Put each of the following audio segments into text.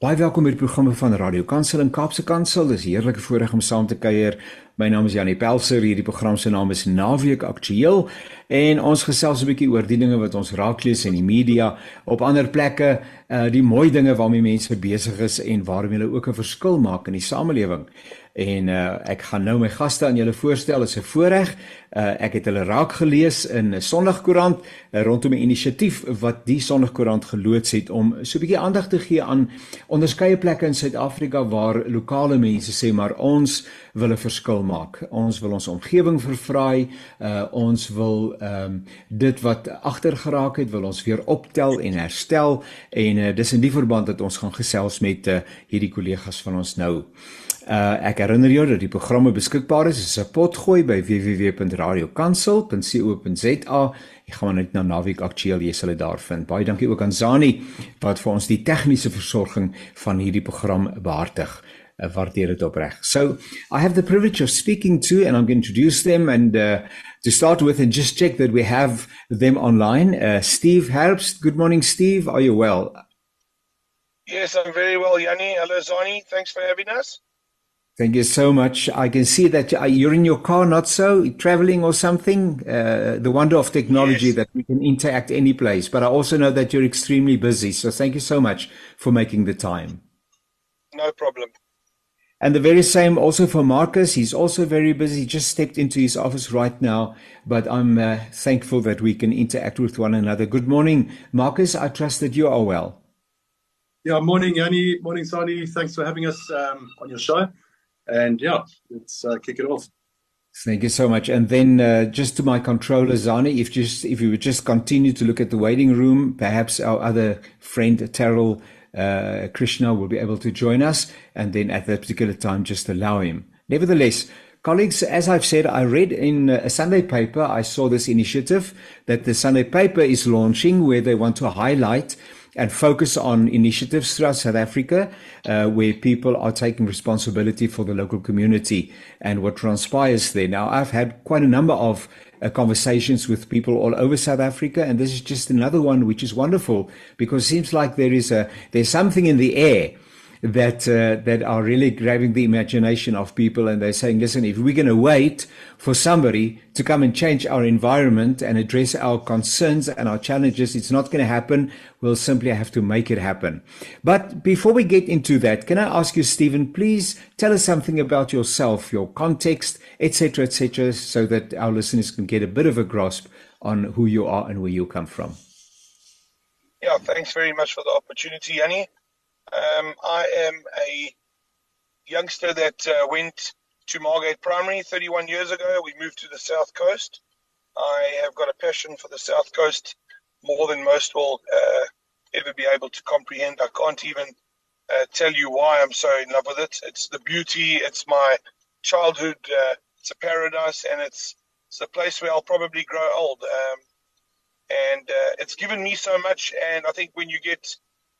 Baie welkom by die programme van Radio Kansel en Kaapse Kansel. Dis heerlike voorreg om saam te kuier. My naam is Janie Pelser. Hierdie program se naam is Naweek Aktueel en ons gesels 'n bietjie oor die dinge wat ons raaklees in die media, op ander plekke, uh die mooi dinge waarmee mense besig is en waarmee hulle ook 'n verskil maak in die samelewing. En uh ek gaan nou my gaste aan julle voorstel as 'n voorreg. Uh ek het hulle raak gelees in 'n Sondagkoerant uh, rondom 'n inisiatief wat die Sondagkoerant geloods het om so 'n bietjie aandag te gee aan onderskeie plekke in Suid-Afrika waar lokale mense sê maar ons wil 'n verskil maak. Ons wil ons omgewing verfraai. Uh ons wil ehm um, dit wat agter geraak het, wil ons weer optel en herstel en uh, dis in die verband dat ons gaan gesels met uh, hierdie kollegas van ons nou. Uh ek herinner jou dat die programme beskikbaar is as 'n potgooi by www.radiokansel.co.za. Ek gaan net na Naviek Aktueel jy sal dit daar vind. Baie dankie ook aan Zani wat vir ons die tegniese versorging van hierdie program behartig. Uh, waardeer dit opreg. So, I have the privilege of speaking to and I'm going to introduce them and uh to start with and just check that we have them online. Uh Steve Herbst. Good morning Steve. Are you well? Yes, I'm very well, Yanni. Hello Zani. Thanks for having us. Thank you so much. I can see that uh, you're in your car, not so traveling or something. Uh, the wonder of technology yes. that we can interact any place. But I also know that you're extremely busy. So thank you so much for making the time. No problem. And the very same also for Marcus. He's also very busy. He just stepped into his office right now. But I'm uh, thankful that we can interact with one another. Good morning, Marcus. I trust that you are well. Yeah, morning, Yanni. Morning, Sani. Thanks for having us um, on your show. And yeah, let's uh, kick it off. Thank you so much. And then uh, just to my controller, Zani, if just if you would just continue to look at the waiting room, perhaps our other friend Terrell uh, Krishna will be able to join us, and then at that particular time, just allow him. Nevertheless, colleagues, as I've said, I read in a Sunday paper, I saw this initiative that the Sunday paper is launching, where they want to highlight and focus on initiatives throughout South Africa uh, where people are taking responsibility for the local community and what transpires there. Now, I've had quite a number of uh, conversations with people all over South Africa, and this is just another one which is wonderful because it seems like there is a there's something in the air that uh, that are really grabbing the imagination of people and they're saying listen if we're going to wait for somebody to come and change our environment and address our concerns and our challenges it's not going to happen. We'll simply have to make it happen. But before we get into that can i ask you Stephen please tell us something about yourself your context etc etc so that our listeners can get a bit of a grasp on who you are and where you come from. Yeah thanks very much for the opportunity Annie um, I am a youngster that uh, went to Margate Primary 31 years ago. We moved to the South Coast. I have got a passion for the South Coast more than most will uh, ever be able to comprehend. I can't even uh, tell you why I'm so in love with it. It's the beauty, it's my childhood, uh, it's a paradise, and it's, it's a place where I'll probably grow old. Um, and uh, it's given me so much. And I think when you get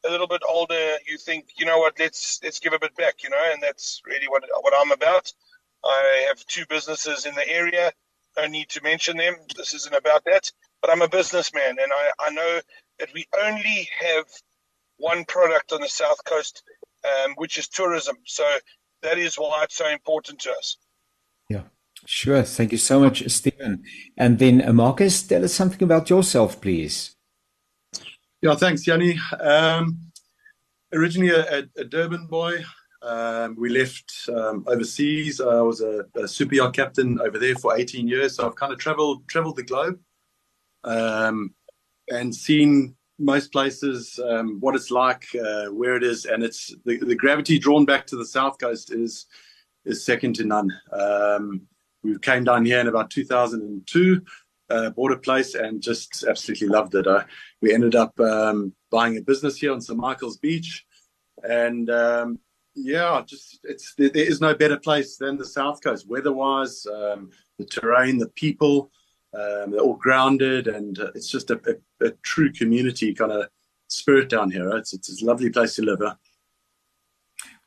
a little bit older, you think, you know what, let's let's give a bit back, you know, and that's really what what I'm about. I have two businesses in the area. No need to mention them. This isn't about that. But I'm a businessman, and I, I know that we only have one product on the south coast, um, which is tourism. So that is why it's so important to us. Yeah. Sure. Thank you so much, Stephen. And then, uh, Marcus, tell us something about yourself, please. Yeah, thanks, Yanni. Um, originally a, a, Durban boy. Um, we left um, overseas. I was a, a, super yacht captain over there for 18 years. So I've kind of traveled traveled the globe um, and seen most places, um, what it's like, uh, where it is, and it's the, the, gravity drawn back to the south coast is is second to none. Um, we came down here in about 2002 uh, bought a place and just absolutely loved it. We ended up um, buying a business here on St Michael's Beach, and um, yeah, just it's there, there is no better place than the South Coast, weather-wise, um, the terrain, the people. Um, they're all grounded, and uh, it's just a, a, a, true community kind of spirit down here. Right? It's, it's a lovely place to live. Huh?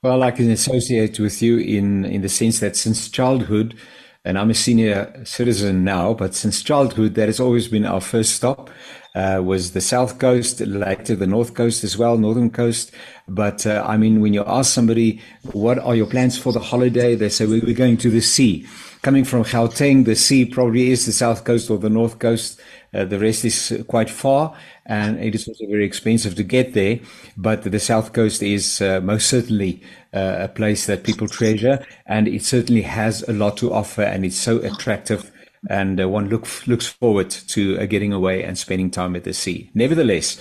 Well, I can associate with you in in the sense that since childhood and I'm a senior citizen now, but since childhood, that has always been our first stop. Uh, was the south coast, later the north coast as well, northern coast. But uh, I mean, when you ask somebody, what are your plans for the holiday? They say, we're going to the sea. Coming from Gauteng, the sea probably is the south coast or the north coast. Uh, the rest is quite far and it is also very expensive to get there. But the south coast is uh, most certainly uh, a place that people treasure and it certainly has a lot to offer and it's so attractive and uh, one look, looks forward to uh, getting away and spending time at the sea. Nevertheless,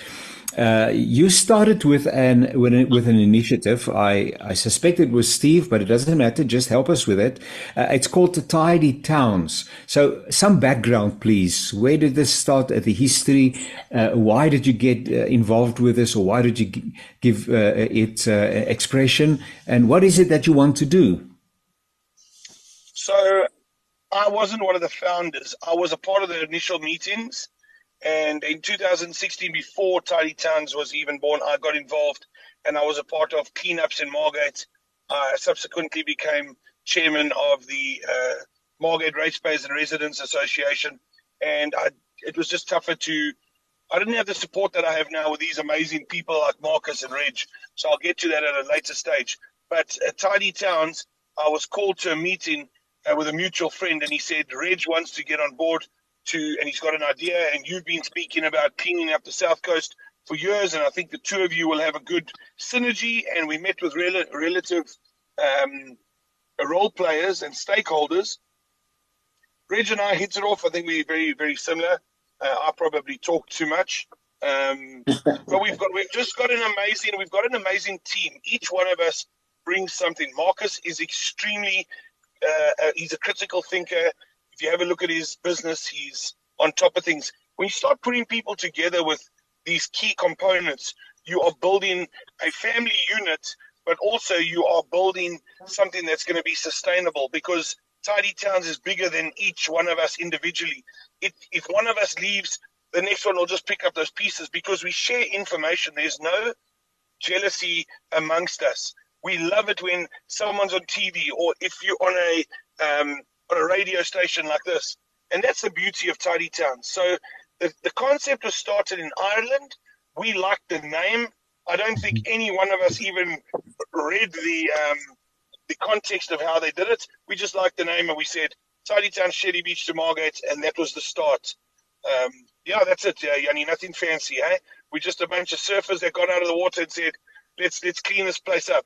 uh, you started with an with an, initiative. I, I suspect it was Steve, but it doesn't matter. Just help us with it. Uh, it's called the Tidy Towns. So, some background, please. Where did this start? Uh, the history. Uh, why did you get uh, involved with this, or why did you g- give it expression? And what is it that you want to do? So, I wasn't one of the founders. I was a part of the initial meetings and in 2016, before Tidy Towns was even born, I got involved and I was a part of cleanups in Margate. I subsequently became chairman of the uh, Margate Ratepayers and Residents Association. And I, it was just tougher to, I didn't have the support that I have now with these amazing people like Marcus and Reg. So I'll get to that at a later stage. But at Tidy Towns, I was called to a meeting uh, with a mutual friend and he said, Reg wants to get on board to, and he's got an idea. And you've been speaking about cleaning up the south coast for years, and I think the two of you will have a good synergy. And we met with rel- relative um, role players and stakeholders. Reg and I hit it off. I think we're very, very similar. Uh, I probably talk too much. Um, but we've got we've just got an amazing we've got an amazing team. Each one of us brings something. Marcus is extremely uh, uh, he's a critical thinker If you have a look at his business, he's on top of things. When you start putting people together with these key components, you are building a family unit, but also you are building something that's going to be sustainable because Tidy Towns is bigger than each one of us individually. If, if one of us leaves, the next one will just pick up those pieces because we share information. There's no jealousy amongst us. We love it when someone's on TV or if you're on a um, on a radio station like this. And that's the beauty of Tidy Town. So the, the concept was started in Ireland. We liked the name. I don't think mm-hmm. any one of us even read the um, the context of how they did it. We just liked the name and we said Tidy Town, Shelly Beach to Margate, and that was the start. Um, yeah, that's it, yeah, Yanni. Nothing fancy, eh? We're just a bunch of surfers that got out of the water and said, let's let's clean this place up.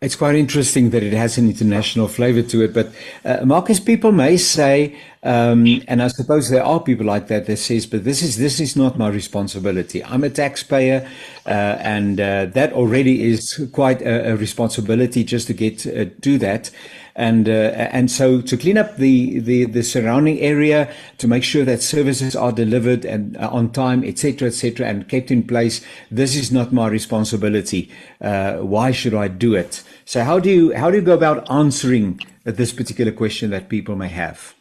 It's quite interesting that it has an international flavor to it. But uh, Marcus, people may say, um, and I suppose there are people like that that says, "But this is this is not my responsibility. I'm a taxpayer, uh, and uh, that already is quite a, a responsibility just to get uh, do that." And uh, and so to clean up the, the the surrounding area to make sure that services are delivered and uh, on time etc etc and kept in place this is not my responsibility. Uh, why should i do it? So how do you how do you go about answering this particular question that people may have?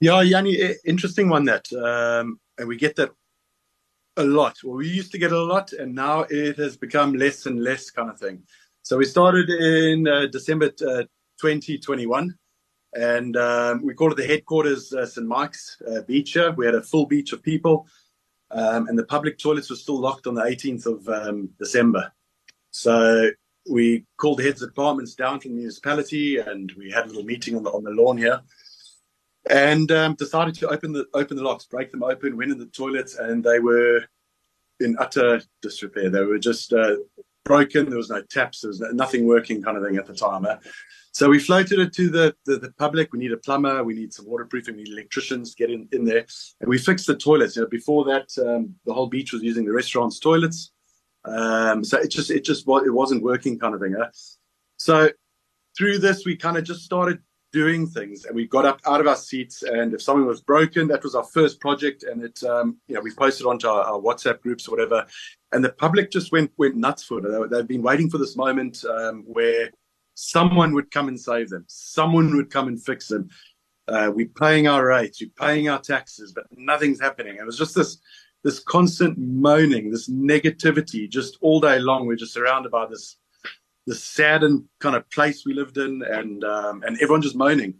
Yeah yanni interesting one that um, and we get that a lot. Well we used to get a lot and now it has become less and less kind of thing so we started in uh, December uh, 2021, and um, we called it the headquarters uh, St. Mike's uh, Beach. Here. We had a full beach of people, um, and the public toilets were still locked on the 18th of um, December. So we called the heads of departments down from the municipality, and we had a little meeting on the on the lawn here, and um, decided to open the open the locks, break them open, went in the toilets, and they were in utter disrepair. They were just uh, broken. There was no taps. There was nothing working, kind of thing at the time. Eh? So we floated it to the, the, the, public. We need a plumber. We need some waterproofing. We need electricians to get in, in there. And we fixed the toilets. You know, before that, um, the whole beach was using the restaurant's toilets. Um, so it just it just it wasn't working, kind of thing. Eh? So through this, we kind of just started doing things. And we got up out of our seats and if something was broken that was our first project and it um, you know we posted onto our, our, whatsapp groups or whatever. And the public just went went nuts for it. They, have been waiting for this moment um, where someone would come and save them. Someone would come and fix them. Uh, we're paying our rates we're paying our taxes but nothing's happening. It was just this this constant moaning this negativity just all day long. We're just surrounded by this the saddened kind of place we lived in, and um, and everyone just moaning.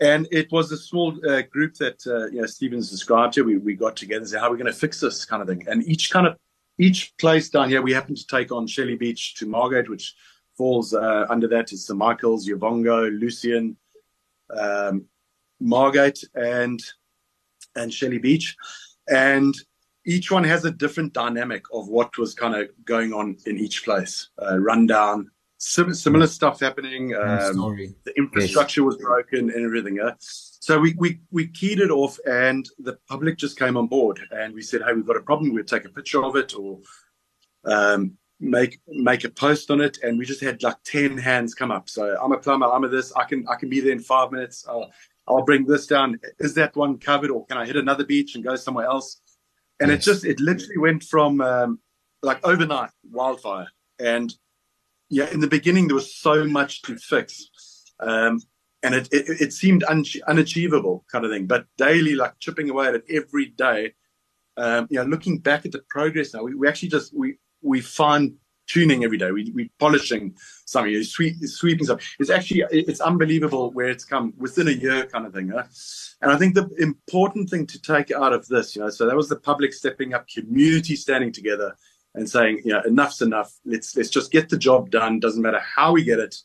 and it was a small uh, group that uh, you know Stephen's described here. We we got together and said how are we going to fix this kind of thing. And each kind of each place down here, we happened to take on Shelly Beach to Margate, which falls uh, under that is St Michael's, Uvongo, Lucian, um, Margate, and and Shelly Beach, and each one has a different dynamic of what was kind of going on in each place. Uh, rundown, sim- similar stuff happening. Um, the infrastructure yes. was broken and everything. Yeah? So we, we we keyed it off, and the public just came on board, and we said, "Hey, we've got a problem. We'll take a picture of it, or um, make make a post on it." And we just had like ten hands come up. So I'm a plumber. I'm a this. I can I can be there in five minutes. I'll I'll bring this down. Is that one covered, or can I hit another beach and go somewhere else? And yes. it just it literally went from um, like overnight wildfire. And yeah in the beginning there was so much to fix. Um, and it, it, it seemed un- unachievable kind of thing. But daily like chipping away at it every day um, you know looking back at the progress now we, we actually just we we find tuning every day. We, we're polishing something, you sweep, sweeping something. It's actually, it's unbelievable where it's come within a year kind of thing. Huh? And I think the important thing to take out of this, you know, so that was the public stepping up, community standing together and saying, you know, enough's enough. Let's, let's just get the job done. Doesn't matter how we get it,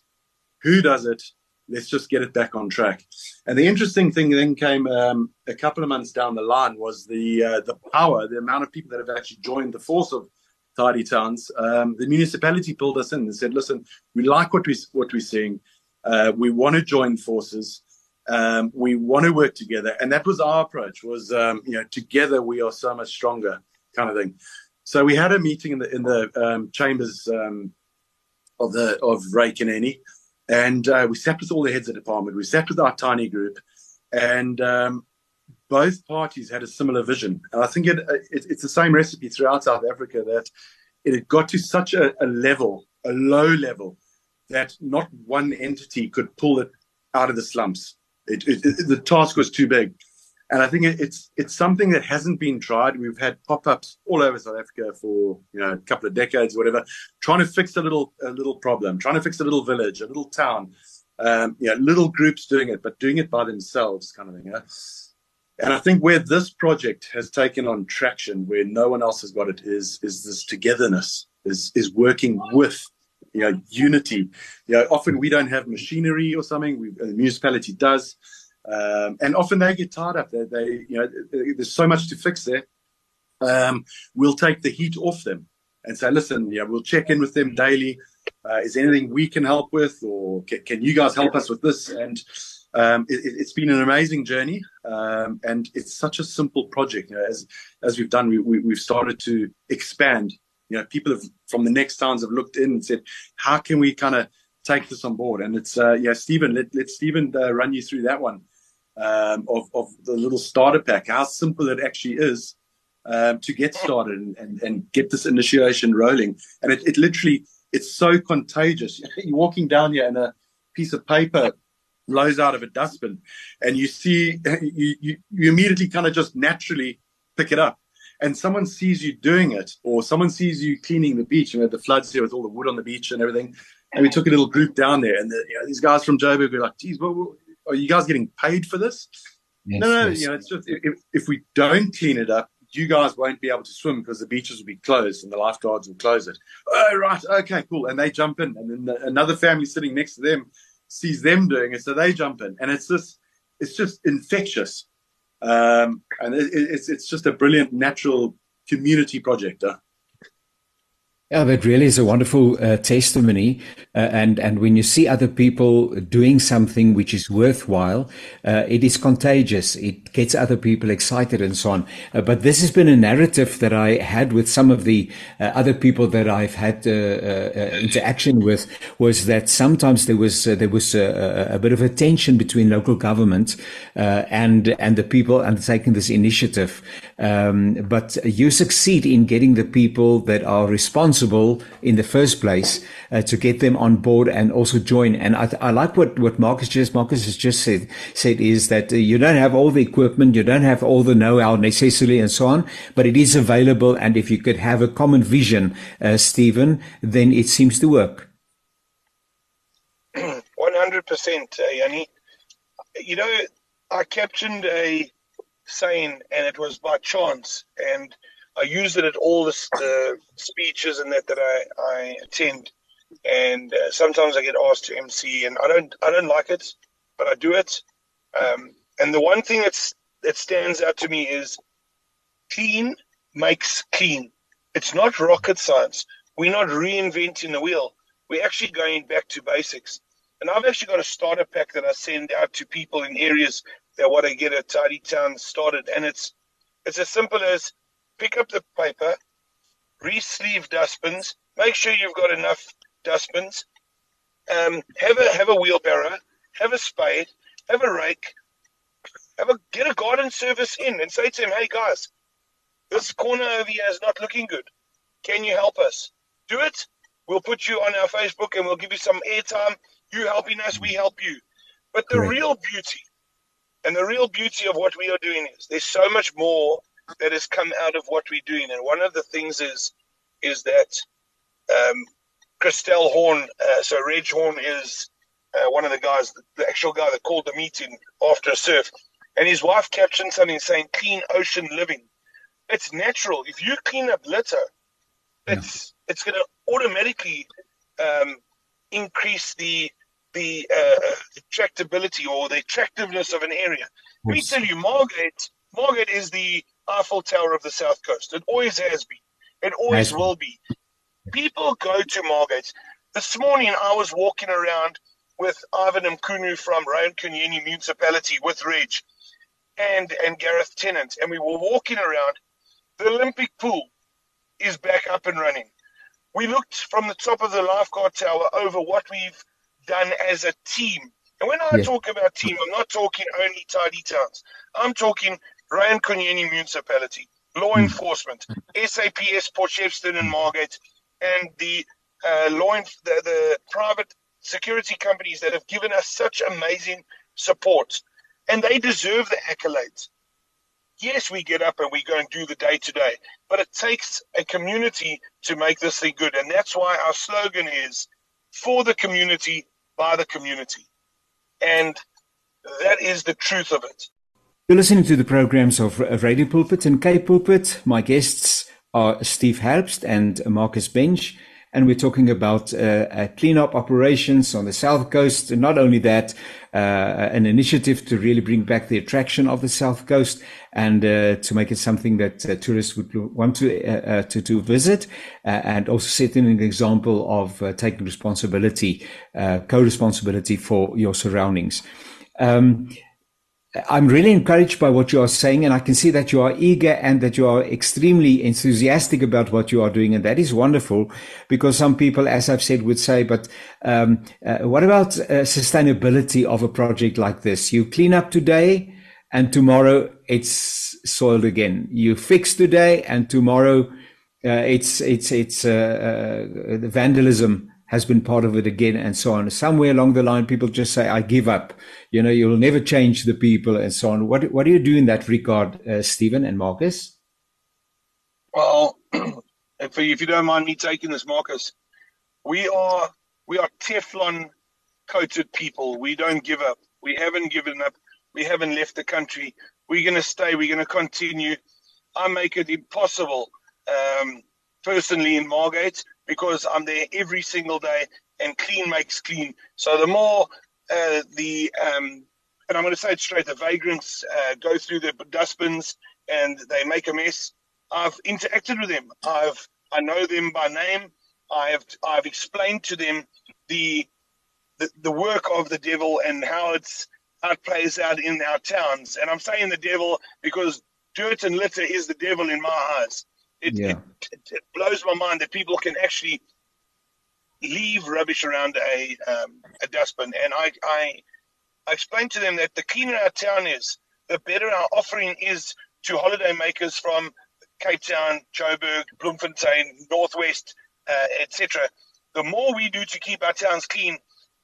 who does it. Let's just get it back on track. And the interesting thing then came um, a couple of months down the line was the uh, the power, the amount of people that have actually joined the force of tidy towns, um, the municipality pulled us in and said, "Listen, we like what we what we're seeing. Uh, we want to join forces. Um, we want to work together." And that was our approach: was um, you know, together we are so much stronger, kind of thing. So we had a meeting in the in the um, chambers um, of the of Ray Nkonyeni, and uh, we sat with all the heads of department. We sat with our tiny group, and um, both parties had a similar vision. And I think it, it, it's the same recipe throughout South Africa that it had got to such a, a level, a low level, that not one entity could pull it out of the slumps. It, the task was too big. And I think it's it's something that hasn't been tried. We've had pop-ups all over South Africa for you know a couple of decades, whatever, trying to fix a little a little problem, trying to fix a little village, a little town, um, you know, little groups doing it, but doing it by themselves, kind of thing. Know? And I think where this project has taken on traction, where no one else has got it, is is this togetherness, is is working with you know unity. You know, often we don't have machinery or something. We, the municipality does, um, and often they get tied up. They, they you know, there's so much to fix there. Um, we'll take the heat off them and say, listen, yeah, we'll check in with them daily. Uh, is anything we can help with, or can, can you guys help us with this? And um, it, has been an amazing journey, um, and it's such a simple project. You know, as as we've done, we, we, have started to expand. You know, people have from the next towns have looked in and said, "How can we kind of take this on board?" And it's uh, yeah, Stephen, let let Stephen uh, run you through that one um, of of the little starter pack. How simple it actually is um, to get started and, and, and get this initiation rolling. And it, it literally it's so contagious. You're walking down here and a piece of paper blows out of a dustbin and you see you, you, you immediately kind of just naturally pick it up and someone sees you doing it or someone sees you cleaning the beach and you know, the floods here with all the wood on the beach and everything and we took a little group down there and the, you know, these guys from joburg were like geez well, are you guys getting paid for this yes, no no yes. you know it's just if, if we don't clean it up you guys won't be able to swim because the beaches will be closed and the lifeguards will close it. Oh, right. Okay, cool. And they jump in. And then the, another family sitting next to them sees them doing it, so they jump in, and it's just it's just infectious, um, and it, it's it's just a brilliant natural community project. Yeah, that really is a wonderful uh, testimony. Uh, and, and when you see other people doing something which is worthwhile, uh, it is contagious. It gets other people excited and so on. Uh, but this has been a narrative that I had with some of the uh, other people that I've had uh, interaction with was that sometimes there was, there was a, a, bit of a tension between local government and, and the people undertaking this initiative. Um, but you succeed in getting the people that are responsible in the first place uh, to get them on board and also join. And I, I, like what, what Marcus just, Marcus has just said, said is that uh, you don't have all the equipment, you don't have all the know-how necessarily and so on, but it is available. And if you could have a common vision, uh, Stephen, then it seems to work. 100%, uh, Yanni. you know, I captioned a saying, and it was by chance, and I use it at all the, speeches and that that I, I attend. And uh, sometimes I get asked to MC, and I don't I don't like it, but I do it. Um, and the one thing that's that stands out to me is clean makes clean. It's not rocket science. We're not reinventing the wheel. We're actually going back to basics. And I've actually got a starter pack that I send out to people in areas that want to get a tidy town started. And it's it's as simple as pick up the paper, re-sleeve dustbins, make sure you've got enough dustbins, um, have a have a wheelbarrow, have a spade, have a rake, have a get a garden service in and say to him, hey guys, this corner over here is not looking good. Can you help us? Do it. We'll put you on our Facebook and we'll give you some airtime. You helping us, we help you. But the Great. real beauty and the real beauty of what we are doing is there's so much more that has come out of what we're doing. And one of the things is is that um, Christel Horn, uh, so Reg Horn is uh, one of the guys, the actual guy that called the meeting after a surf, and his wife captioned something saying "clean ocean living." It's natural. If you clean up litter, it's yeah. it's going to automatically um, increase the the uh, attractability or the attractiveness of an area. Let me tell you, Margate, Margate is the Eiffel Tower of the South Coast. It always has been. It always will be. People go to Margate. This morning I was walking around with Ivan Mkunu from Ryan Municipality with Reg and, and Gareth Tennant, and we were walking around. The Olympic pool is back up and running. We looked from the top of the lifeguard tower over what we've done as a team. And when I talk about team, I'm not talking only tidy towns. I'm talking Ray Nkonyeni Municipality, law mm. enforcement, SAPS Port Shepstone and Margate, and the uh, law the, the private security companies that have given us such amazing support. And they deserve the accolades. Yes, we get up and we go and do the day to day, but it takes a community to make this thing good. And that's why our slogan is for the community, by the community. And that is the truth of it. You're listening to the programs of Radio Pulpit and K Pulpit. My guests are Steve Herbst and Marcus Bench, and we're talking about uh, uh, cleanup operations on the south coast. And not only that, uh, an initiative to really bring back the attraction of the south coast and uh, to make it something that uh, tourists would want to uh, to, to visit, and also setting an example of taking responsibility, co-responsibility for your surroundings. Um, I'm really encouraged by what you are saying, and I can see that you are eager and that you are extremely enthusiastic about what you are doing, and that is wonderful. Because some people, as I've said, would say, "But um, uh, what about uh, sustainability of a project like this? You clean up today, and tomorrow it's soiled again. You fix today, and tomorrow uh, it's it's it's uh, uh, the vandalism." has been part of it again and so on. Somewhere along the line, people just say, I give up. You know, you'll never change the people and so on. What, what do you do in that regard, uh, Stephen and Marcus? Well, if, if you don't mind me taking this, Marcus, we are, we are Teflon coated people. We don't give up. We haven't given up. We haven't left the country. We're going to stay. We're going to continue. I make it impossible, um, personally in Margate because I'm there every single day and clean makes clean. So the more uh, the, um, and I'm going to say it straight, the vagrants uh, go through the dustbins and they make a mess. I've interacted with them. I've, I know them by name. I've, I've explained to them the, the, the work of the devil and how it's, how it plays out in our towns. And I'm saying the devil because dirt and litter is the devil in my eyes. It, yeah. it, it, blows my mind that people can actually leave rubbish around a um, a dustbin. And I, I I explained to them that the cleaner our town is, the better our offering is to holiday makers from Cape Town, Joburg, Bloemfontein, Northwest, uh, etc. The more we do to keep our towns clean,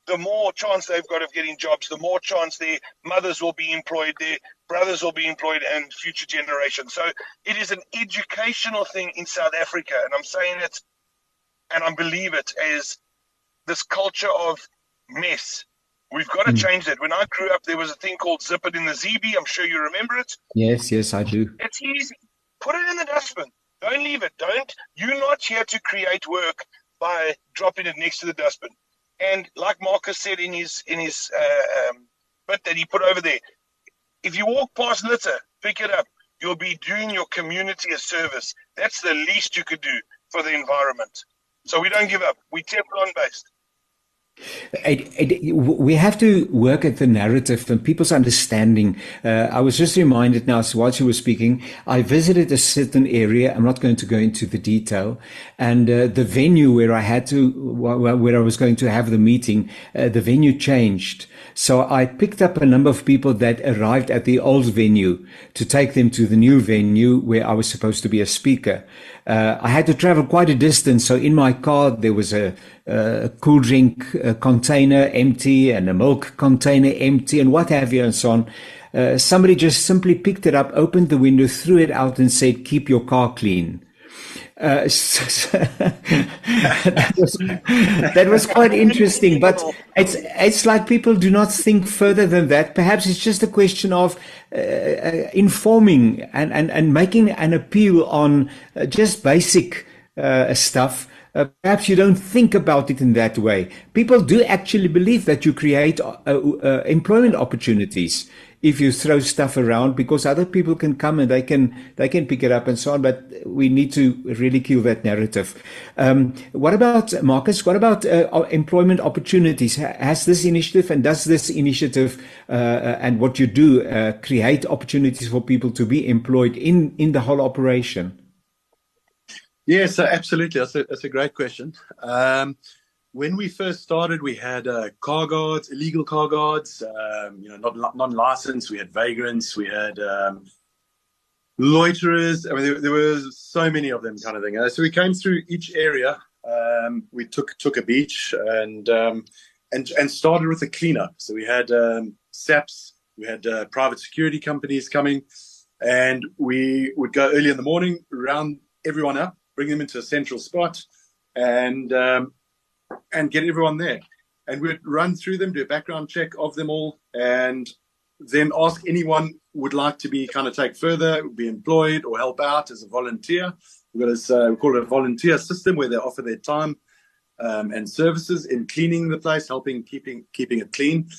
the more chance they've got of getting jobs, the more chance their mothers will be employed, their brothers will be employed, and future generations. So it is an educational thing in South Africa, and I'm saying it, and I believe it, is this culture of mess We've got to mm. change that. When I grew up, there was a thing called zip it in the ZB. I'm sure you remember it. Yes, yes, I do. It's easy. Put it in the dustbin. Don't leave it. Don't. You're not here to create work by dropping it next to the dustbin. And like Marcus said in his in his uh, um, bit that he put over there, if you walk past litter, pick it up. You'll be doing your community a service. That's the least you could do for the environment. So we don't give up. We Teflon based. It, it, we have to work at the narrative and people's understanding. Uh, I was just reminded now, so while you were speaking, I visited a certain area. I'm not going to go into the detail. And uh, the venue where I had to, where I was going to have the meeting, uh, the venue changed. So I picked up a number of people that arrived at the old venue to take them to the new venue where I was supposed to be a speaker. Uh, I had to travel quite a distance. So in my car, there was a, a cool drink container empty and a milk container empty and what have you and so on. Uh, somebody just simply picked it up, opened the window, threw it out and said, keep your car clean. Uh, that, was, that was quite interesting, but it's it's like people do not think further than that. Perhaps it's just a question of uh, uh, informing and, and, and making an appeal on uh, just basic stuff. Uh, perhaps you don't think about it in that way. People do actually believe that you create employment opportunities if you throw stuff around because other people can come and they can they can pick it up and so on. But we need to really kill that narrative. Um, what about Marcus? What about uh, employment opportunities? Has this initiative and does this initiative uh, uh, and what you do uh, create opportunities for people to be employed in in the whole operation? Yes, absolutely. That's a, that's a great question. Um, when we first started, we had uh, car guards, illegal car guards, um, you know, not non-licensed. We had vagrants. We had um, loiterers. I mean, there, there were so many of them, kind of thing. Uh, so we came through each area. Um, we took took a beach and um, and and started with a cleanup. So we had um, SAPs, we had uh, private security companies coming, and we would go early in the morning, round everyone up, bring them into a central spot, and um, and get everyone there. And we'd run through them, do a background check of them all, and then ask anyone would like to be kind of take further, be employed or help out as a volunteer. We've got this, uh, we call it a volunteer system where they offer their time um, and services in cleaning the place, helping keeping keeping it clean.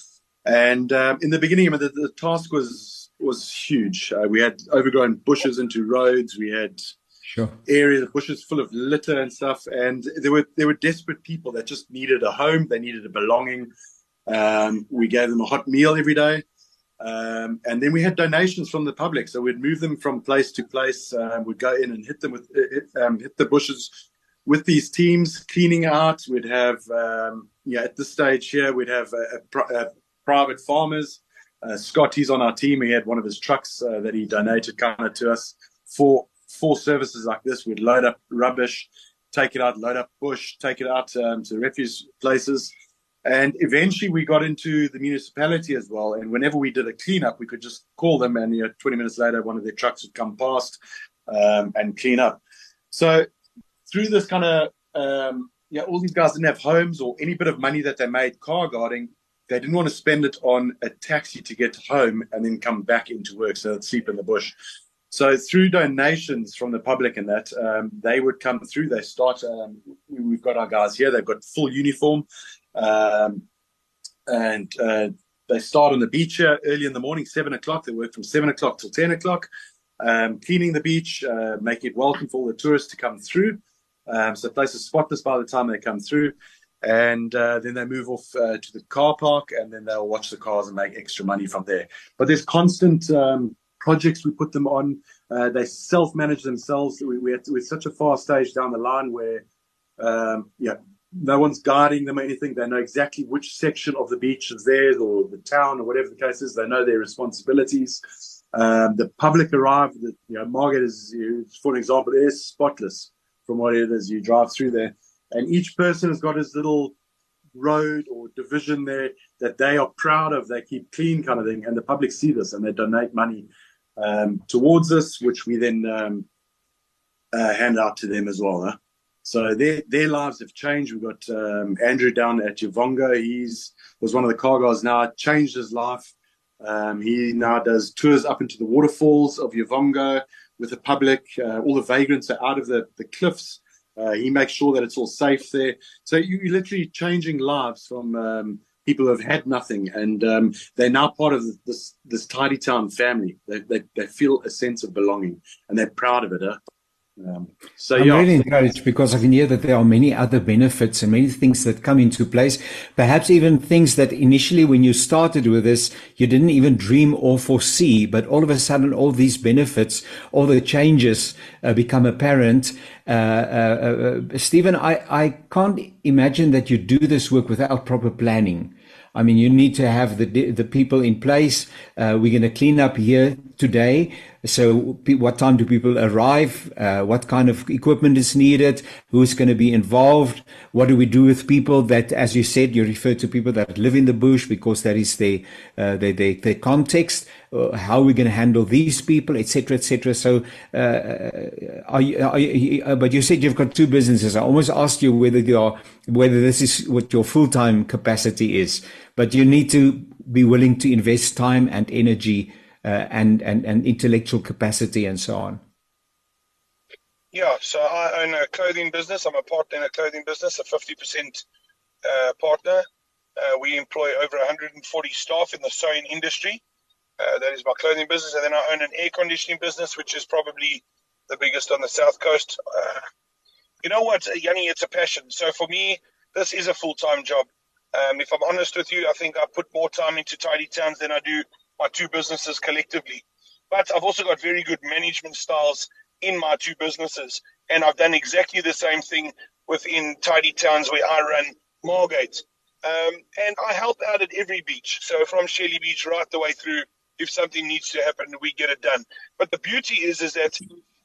And um, in the beginning, I mean, the, the task was was huge. Uh, we had overgrown bushes into roads. We had sure. area, the bushes full of litter and stuff. And there were there were desperate people that just needed a home, they needed a belonging. Um, we gave them a hot meal every day. Um, and then we had donations from the public, so we'd move them from place to place. Um, we'd go in and hit them with hit, um, hit the bushes with these teams, cleaning out. We'd have um, yeah at this stage here we'd have a, a, a private farmers. Uh, Scott, he's on our team. He had one of his trucks uh, that he donated kind of to us for for services like this. We'd load up rubbish, take it out, load up bush, take it out um, to refuse places. And eventually we got into the municipality as well. And whenever we did a cleanup, we could just call them, and you know, 20 minutes later, one of their trucks would come past um, and clean up. So through this kind of, um, yeah, all these guys didn't have homes or any bit of money that they made car guarding. They didn't want to spend it on a taxi to get home and then come back into work, so they'd sleep in the bush. So through donations from the public and that, um, they would come through. They start. Um, we've got our guys here. They've got full uniform, um, and uh, they start on the beach here early in the morning, seven o'clock. They work from seven o'clock till ten o'clock, um, cleaning the beach, uh, making it welcome for all the tourists to come through. Um, so the place is spotless by the time they come through. And uh, then they move off uh, to the car park, and then they'll watch the cars and make extra money from there. But there's constant um, projects we put them on. Uh, they self-manage themselves. We, we're, we're such a far stage down the line where, um, yeah, no one's guiding them or anything. They know exactly which section of the beach is theirs or the town or whatever the case is. They know their responsibilities. Um, the public arrive. The, you know, Margate is, for an example, is spotless from what it is. You drive through there, and each person has got his little road or division there that they are proud of. They keep clean, kind of thing, and the public see this and they donate money um, towards us, which we then um, uh, hand out to them as well. Huh? So their their lives have changed. We've got um, Andrew down at Uvongo. He's was one of the car guys. Now changed his life. Um, he now does tours up into the waterfalls of Uvongo with the public. Uh, all the vagrants are out of the, the cliffs. Uh, he makes sure that it's all safe there. So you, are literally changing lives from um, people who have had nothing, and um, they're now part of this this tidy town family. They, they, they feel a sense of belonging, and they're proud of it. Huh? Um, so I'm yeah. really encouraged because I can hear that there are many other benefits and many things that come into place. Perhaps even things that initially, when you started with this, you didn't even dream or foresee, but all of a sudden, all these benefits, all the changes uh, become apparent. Uh, uh, uh Stephen, I, I can't imagine that you do this work without proper planning. I mean, you need to have the the people in place. Uh, we're going to clean up here today. So, what time do people arrive? Uh, what kind of equipment is needed? Who's going to be involved? What do we do with people that, as you said, you refer to people that live in the bush because that is their uh, their, their, their context. Uh, how are we going to handle these people, etc., etc. So, uh, uh, are you, are you, uh, but you said you've got two businesses. I almost asked you whether you are whether this is what your full time capacity is, but you need to be willing to invest time and energy and, and, and intellectual capacity and so on? Yeah, so I own a clothing business. I'm a partner in a clothing business, a 50% uh, partner. Uh, we employ over 140 staff in the sewing industry. Uh, that is my clothing business. And then I own an air conditioning business, which is probably the biggest on the South Coast. Uh, you know what, Yanni, it's a passion. So for me, this is a full time job. Um, if I'm honest with you, I think I put more time into Tidy Towns than I do my two businesses collectively. But I've also got very good management styles in my two businesses. And I've done exactly the same thing within Tidy Towns where I run Margate. Um, and I help out at every beach. So from Shelly Beach right the way through, if something needs to happen, we get it done. But the beauty is, is that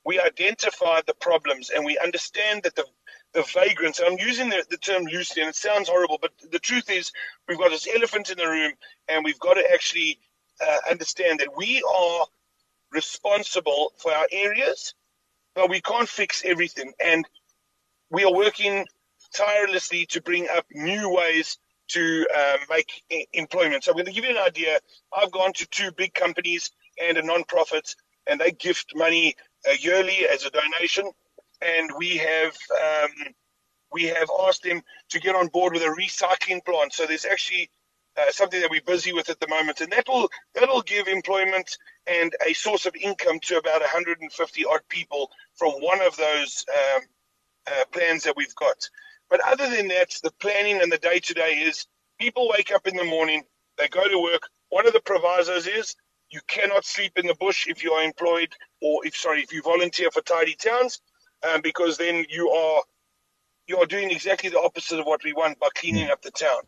we identify the problems and we understand that the the vagrants. I'm using the, the term loosely, and it sounds horrible, but the truth is, we've got this elephant in the room, and we've got to actually uh, understand that we are responsible for our areas, but we can't fix everything. And we are working tirelessly to bring up new ways to uh, make employment. So I'm going to give you an idea. I've gone to two big companies and a non-profit, and they gift money uh, yearly as a donation. And we have um, we have asked them to get on board with a recycling plant. So there's actually uh, something that we're busy with at the moment, and that will that'll give employment and a source of income to about 150 odd people from one of those um, uh, plans that we've got. But other than that, the planning and the day to day is people wake up in the morning, they go to work. One of the provisos is you cannot sleep in the bush if you are employed or if sorry if you volunteer for tidy towns, um, because then you are you are doing exactly the opposite of what we want by cleaning up the town.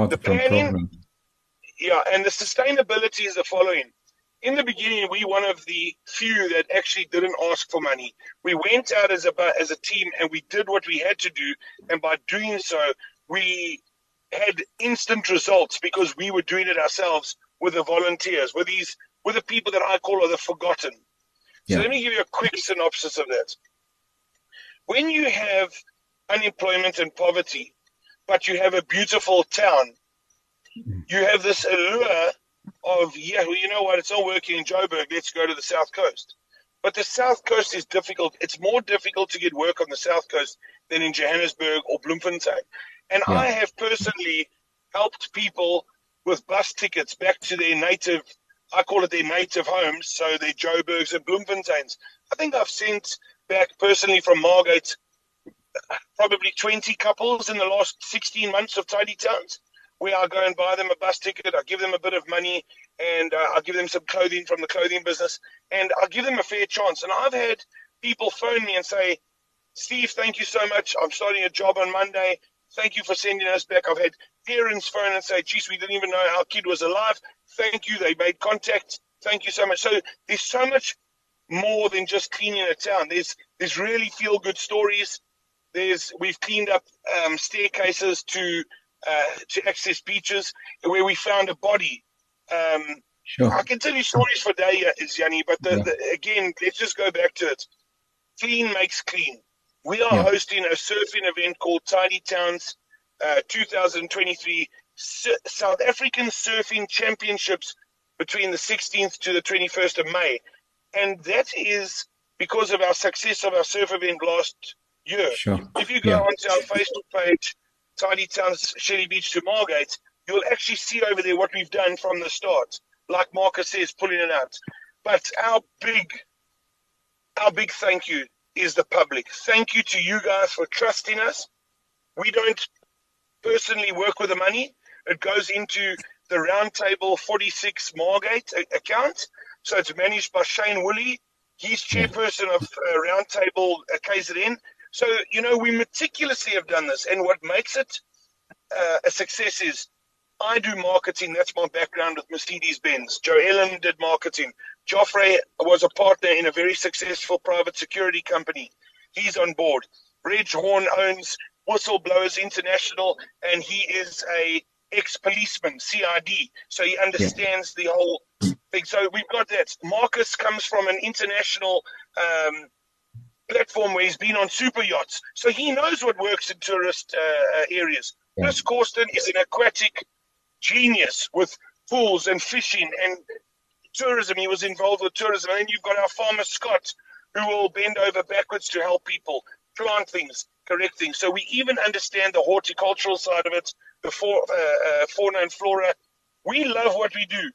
Not the planning, yeah, and the sustainability is the following. In the beginning, we one of the few that actually didn't ask for money. We went out as a as a team and we did what we had to do, and by doing so, we had instant results because we were doing it ourselves with the volunteers, with these, with the people that I call are the forgotten. Yeah. So let me give you a quick synopsis of that. When you have unemployment and poverty, but you have a beautiful town. Mm. You have this allure of, yeah, well, you know what, it's not working in Joburg, let's go to the South Coast. But the South Coast is difficult. It's more difficult to get work on the South Coast than in Johannesburg or Bloemfontein. And yeah. I have personally helped people with bus tickets back to their native, I call it their native homes, so their Joburgs and Bloemfonteins. I think I've sent back personally from Margate probably 20 couples in the last 16 months of Tidy Towns where I go and buy them a bus ticket, I give them a bit of money, and uh, I give them some clothing from the clothing business, and I give them a fair chance. And I've had people phone me and say, Steve, thank you so much. I'm starting a job on Monday. Thank you for sending us back. I've had parents phone and say, geez, we didn't even know our kid was alive. Thank you. They made contact. Thank you so much. So there's so much more than just cleaning a town. There's there's really feel good stories. There's we've cleaned up um, staircases to uh, to access beaches where we found a body. Um, sure. I can tell you stories for days, Yanni, but the, yeah. the, again, let's just go back to it. Clean makes clean. We are yeah. hosting a surfing event called Tidy Towns uh, 2023 South African Surfing Championships between the 16th to the 21st of May. And that is because of our success of our surf event last year. Sure. If you go yeah. onto our Facebook page, Tidy Towns Shelly Beach to Margate, you'll actually see over there what we've done from the start. Like Marcus says, pulling it out. But our big, our big thank you is the public. Thank you to you guys for trusting us. We don't personally work with the money. It goes into the Roundtable 46 Margate account. So it's managed by Shane Woolley. He's chairperson of uh, Roundtable uh, KZN. So, you know, we meticulously have done this. And what makes it uh, a success is I do marketing. That's my background with Mercedes Benz. Joe Ellen did marketing. Joffrey was a partner in a very successful private security company. He's on board. Reg Horn owns Whistleblowers International, and he is a ex-policeman, CID, so he understands yeah. the whole thing. So we've got that. Marcus comes from an international um, platform where he's been on super yachts, so he knows what works in tourist uh, uh areas. Yeah. Chris Corsten is an aquatic genius with pools and fishing and tourism. He was involved with tourism. And then you've got our farmer Scott, who will bend over backwards to help people plant things, correct things. So we even understand the horticultural side of it, the for, uh, uh, fauna and flora. We love what we do.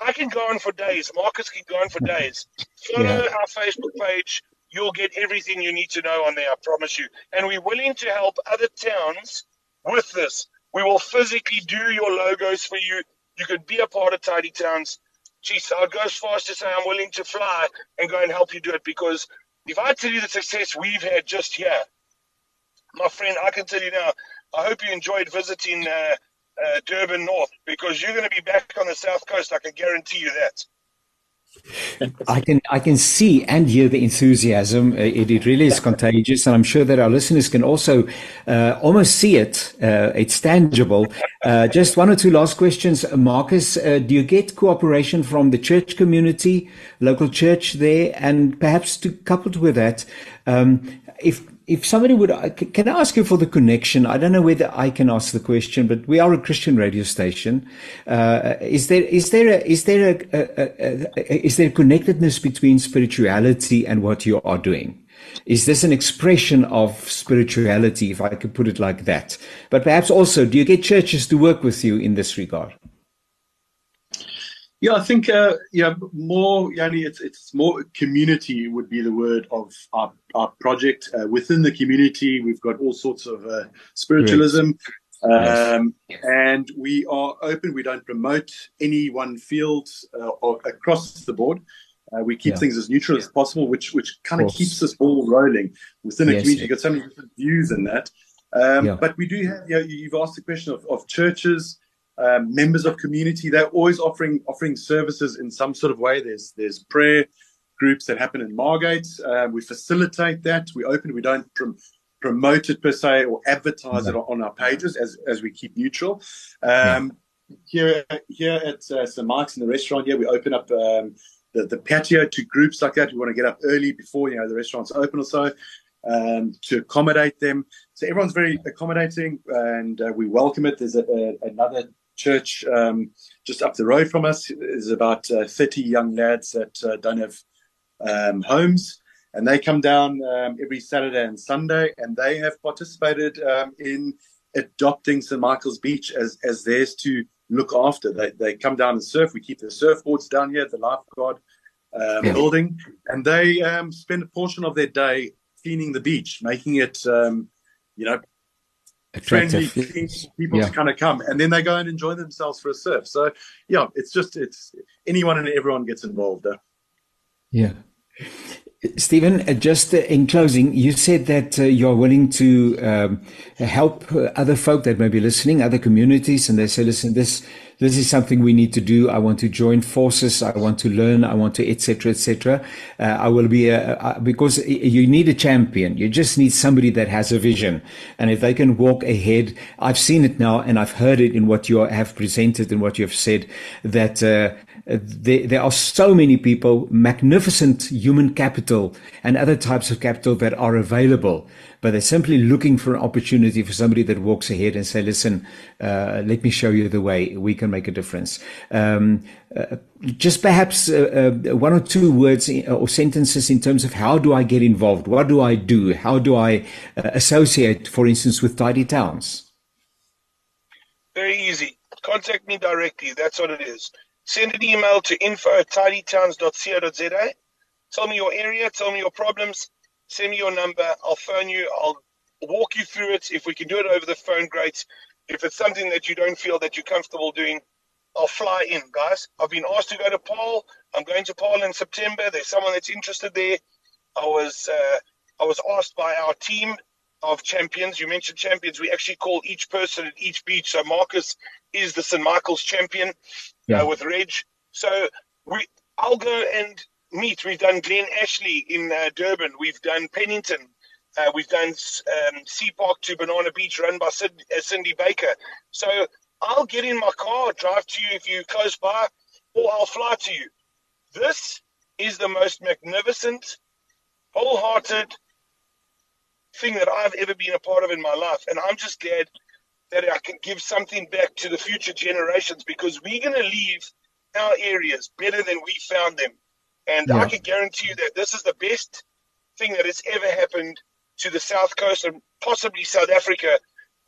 I can go on for days. Marcus can go on for days. Follow yeah. our Facebook page. You'll get everything you need to know on there, I promise you. And we're willing to help other towns with this. We will physically do your logos for you. You could be a part of Tidy Towns. Geez, I'd go as far as to say I'm willing to fly and go and help you do it because if I tell you the success we've had just here, my friend, I can tell you now, I hope you enjoyed visiting uh, uh, Durban North because you're going to be back on the south coast. I can guarantee you that. I can I can see and hear the enthusiasm. Uh, it, it, really is contagious, and I'm sure that our listeners can also uh, almost see it. Uh, it's tangible. Uh, just one or two last questions, Marcus. Uh, do you get cooperation from the church community, local church there, and perhaps to coupled with that, um, if if somebody would, can I ask you for the connection? I don't know whether I can ask the question, but we are a Christian radio station. Uh, is there is there a, is there a, a, a, is there connectedness between spirituality and what you are doing? Is this an expression of spirituality, if I could put it like that? But perhaps also, do you get churches to work with you in this regard? Yeah, I think uh, yeah more Yanni, it's it's more community would be the word of our our project. Uh, within the community, we've got all sorts of uh, spiritualism, um, yes. and we are open. We don't promote any one field uh, or across the board. Uh, we keep yeah. things as neutral as possible, which which kind of keeps us all rolling within a yes, community. You've got so many different views in that, um, yeah. but we do have. You know, you've asked the question of, of churches um, members of community. They're always offering offering services in some sort of way. There's there's prayer groups that happen in Margate. Uh, we facilitate that. We open. We don't prom- promote it per se or advertise no. it on our pages as as we keep neutral. Um, Here here at uh, St Mike's in the restaurant, here we open up. Um, the, the patio to groups like that. We want to get up early before you know the restaurants open or so um, to accommodate them. So everyone's very accommodating, and uh, we welcome it. There's a, a, another church um, just up the road from us is about uh, 30 young lads that uh, don't have um, homes. And they come down um, every Saturday and Sunday, and they have participated um, in adopting St. Michael's Beach as, as theirs to look after. They, they come down and surf. We keep the surfboards down here at the lifeguard um, building, and they um, spend a portion of their day cleaning the beach, making it, you know, friendly people yeah. to kind of come and then they go and enjoy themselves for a surf so yeah it's just it's anyone and everyone gets involved uh. yeah Stephen, uh, just uh, in closing, you said that uh, you're willing to um, help uh, other folk that may be listening, other communities, and they say, listen, this this is something we need to do. I want to join forces. I want to learn. I want to, etc., etc. Uh, I will be a, a, because you need a champion. You just need somebody that has a vision. And if they can walk ahead, I've seen it now and I've heard it in what you have presented and what you have said that, uh, there, there are so many people, magnificent human capital and other types of capital that are available, but they're simply looking for an opportunity for somebody that walks ahead and say, listen, uh, let me show you the way we can make a difference. Um, uh, just perhaps uh, uh one or two words or sentences in terms of how do I get involved? What do I do? How do I uh, associate, for instance, with Tidy Towns? Very easy. Contact me directly. That's what it is. Send an email to info at tidytowns.co.za. Tell me your area, tell me your problems, send me your number. I'll phone you. I'll walk you through it. If we can do it over the phone, great. If it's something that you don't feel that you're comfortable doing, I'll fly in, guys. I've been asked to go to Paarl. I'm going to Paarl in September. There's someone that's interested there. I was uh, I was asked by our team of champions. You mentioned champions. We actually call each person at each beach. So Marcus is the St. Michael's champion yeah. uh, with Reg. So we, I'll go and meet. We've done Glen Ashley in uh, Durban. We've done Pennington. Uh, we've done um, Sea Park to Banana Beach, run by Sid, uh, Cindy Baker. So I'll get in my car, drive to you if you're close by, or I'll fly to you. This is the most magnificent, wholehearted thing that I've ever been a part of in my life, and I'm just glad that I can give something back to the future generations because we're going to leave our areas better than we found them. And yeah. I can guarantee you that this is the best thing that has ever happened to the South Coast and possibly South Africa.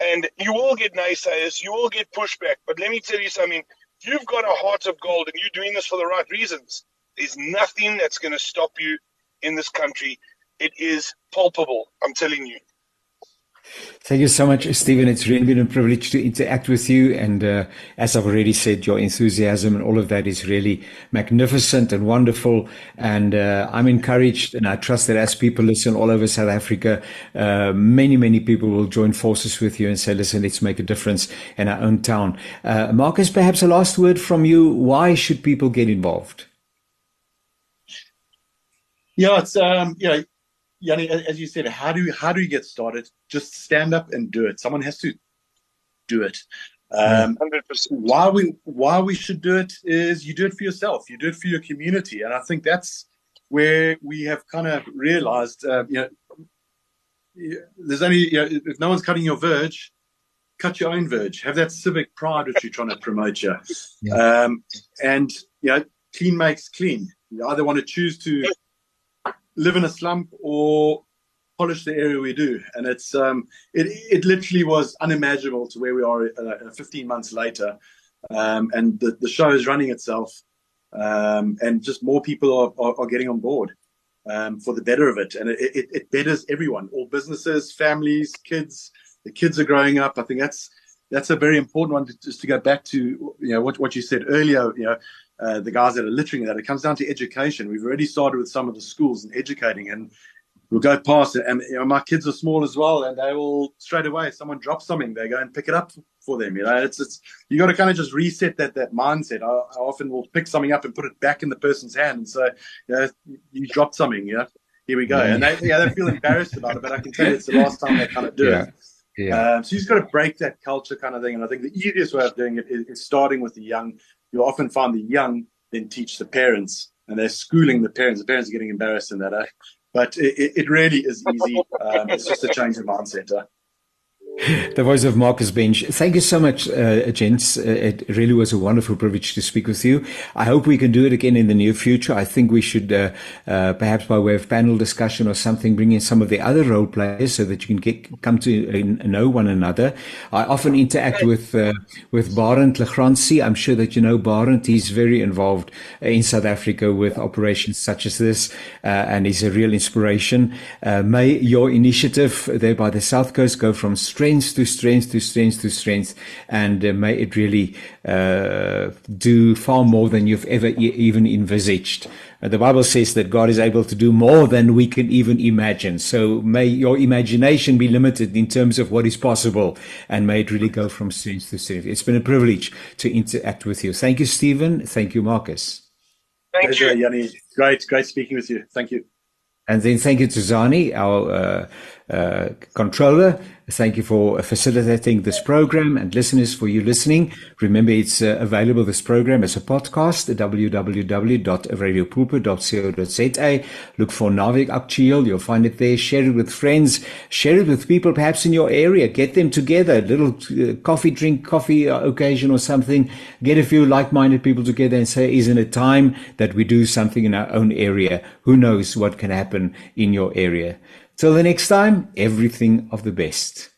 And you will get naysayers, you will get pushback. But let me tell you something if you've got a heart of gold and you're doing this for the right reasons, there's nothing that's going to stop you in this country. It is palpable, I'm telling you. Thank you so much, Stephen. It's really been a privilege to interact with you. And uh, as I've already said, your enthusiasm and all of that is really magnificent and wonderful. And uh, I'm encouraged, and I trust that as people listen all over South Africa, uh, many, many people will join forces with you and say, listen, let's make a difference in our own town. Uh, Marcus, perhaps a last word from you. Why should people get involved? Yeah, it's um, know, Yanni, as you said, how do you, how do you get started? Just stand up and do it. Someone has to do it. Um, 100%. Why we why we should do it is you do it for yourself. You do it for your community, and I think that's where we have kind of realized. Uh, you know, there's only you know, if no one's cutting your verge, cut your own verge. Have that civic pride which you're trying to promote here. Yeah. Um, and you know, clean makes clean. You either want to choose to live in a slump or polish the area we do. And it's um, it it literally was unimaginable to where we are uh, 15 months later. Um, and the, the show is running itself, um, and just more people are, are, are getting on board um, for the better of it. And it, it, it betters everyone, all businesses, families, kids. The kids are growing up. I think that's that's a very important one to, just to go back to you know what, what you said earlier you know uh, the guys that are littering that. It comes down to education. We've already started with some of the schools and educating, and we'll go past it. And you know, my kids are small as well, and they will straight away. Someone drops something, they go and pick it up for them. You know, it's it's you got to kind of just reset that that mindset. I, I, often will pick something up and put it back in the person's hand and say, you know, you dropped something. Yeah, here we go. And they yeah they feel embarrassed about it, but I can tell you it's the last time they kind of do yeah. it. Yeah. Um, so you've got to break that culture kind of thing. And I think the easiest way of doing it is, is starting with the young you often find the young then teach the parents, and they're schooling the parents. The parents are getting embarrassed in that. Eh? But it, it really is easy. Um, it's just a change of mindset. Eh? the voice of Marcus Bench. Thank you so much, uh, gents. Uh, it really was a wonderful privilege to speak with you. I hope we can do it again in the near future. I think we should, uh, uh, perhaps by way of panel discussion or something, bring in some of the other role players so that you can get come to know one another. I often interact with uh, with Barend Legrandsie. I'm sure that you know Barend. He's very involved in South Africa with operations such as this, uh, and he's a real inspiration. may your initiative there by the South Coast go from strength to strength to strength to strength, and uh, may it really uh, do far more than you've ever e- even envisaged. Uh, the Bible says that God is able to do more than we can even imagine. So may your imagination be limited in terms of what is possible, and may it really go from strength to strength. It's been a privilege to interact with you. Thank you, Stephen. Thank you, Marcus. Thank Pleasure, you, Yanni. Great, great speaking with you. Thank you. And then thank you to Zani, our uh, uh, controller. Thank you for facilitating this program and listeners for you listening. Remember, it's uh, available, this program, as a podcast at www.radiopulpit.co.za. Look for Naweek Aktueel. You'll find it there. Share it with friends. Share it with people perhaps in your area. Get them together. A little uh, coffee drink, coffee uh, occasion or something. Get a few like-minded people together and say, isn't it time that we do something in our own area? Who knows what can happen in your area? Till the next time, everything of the best.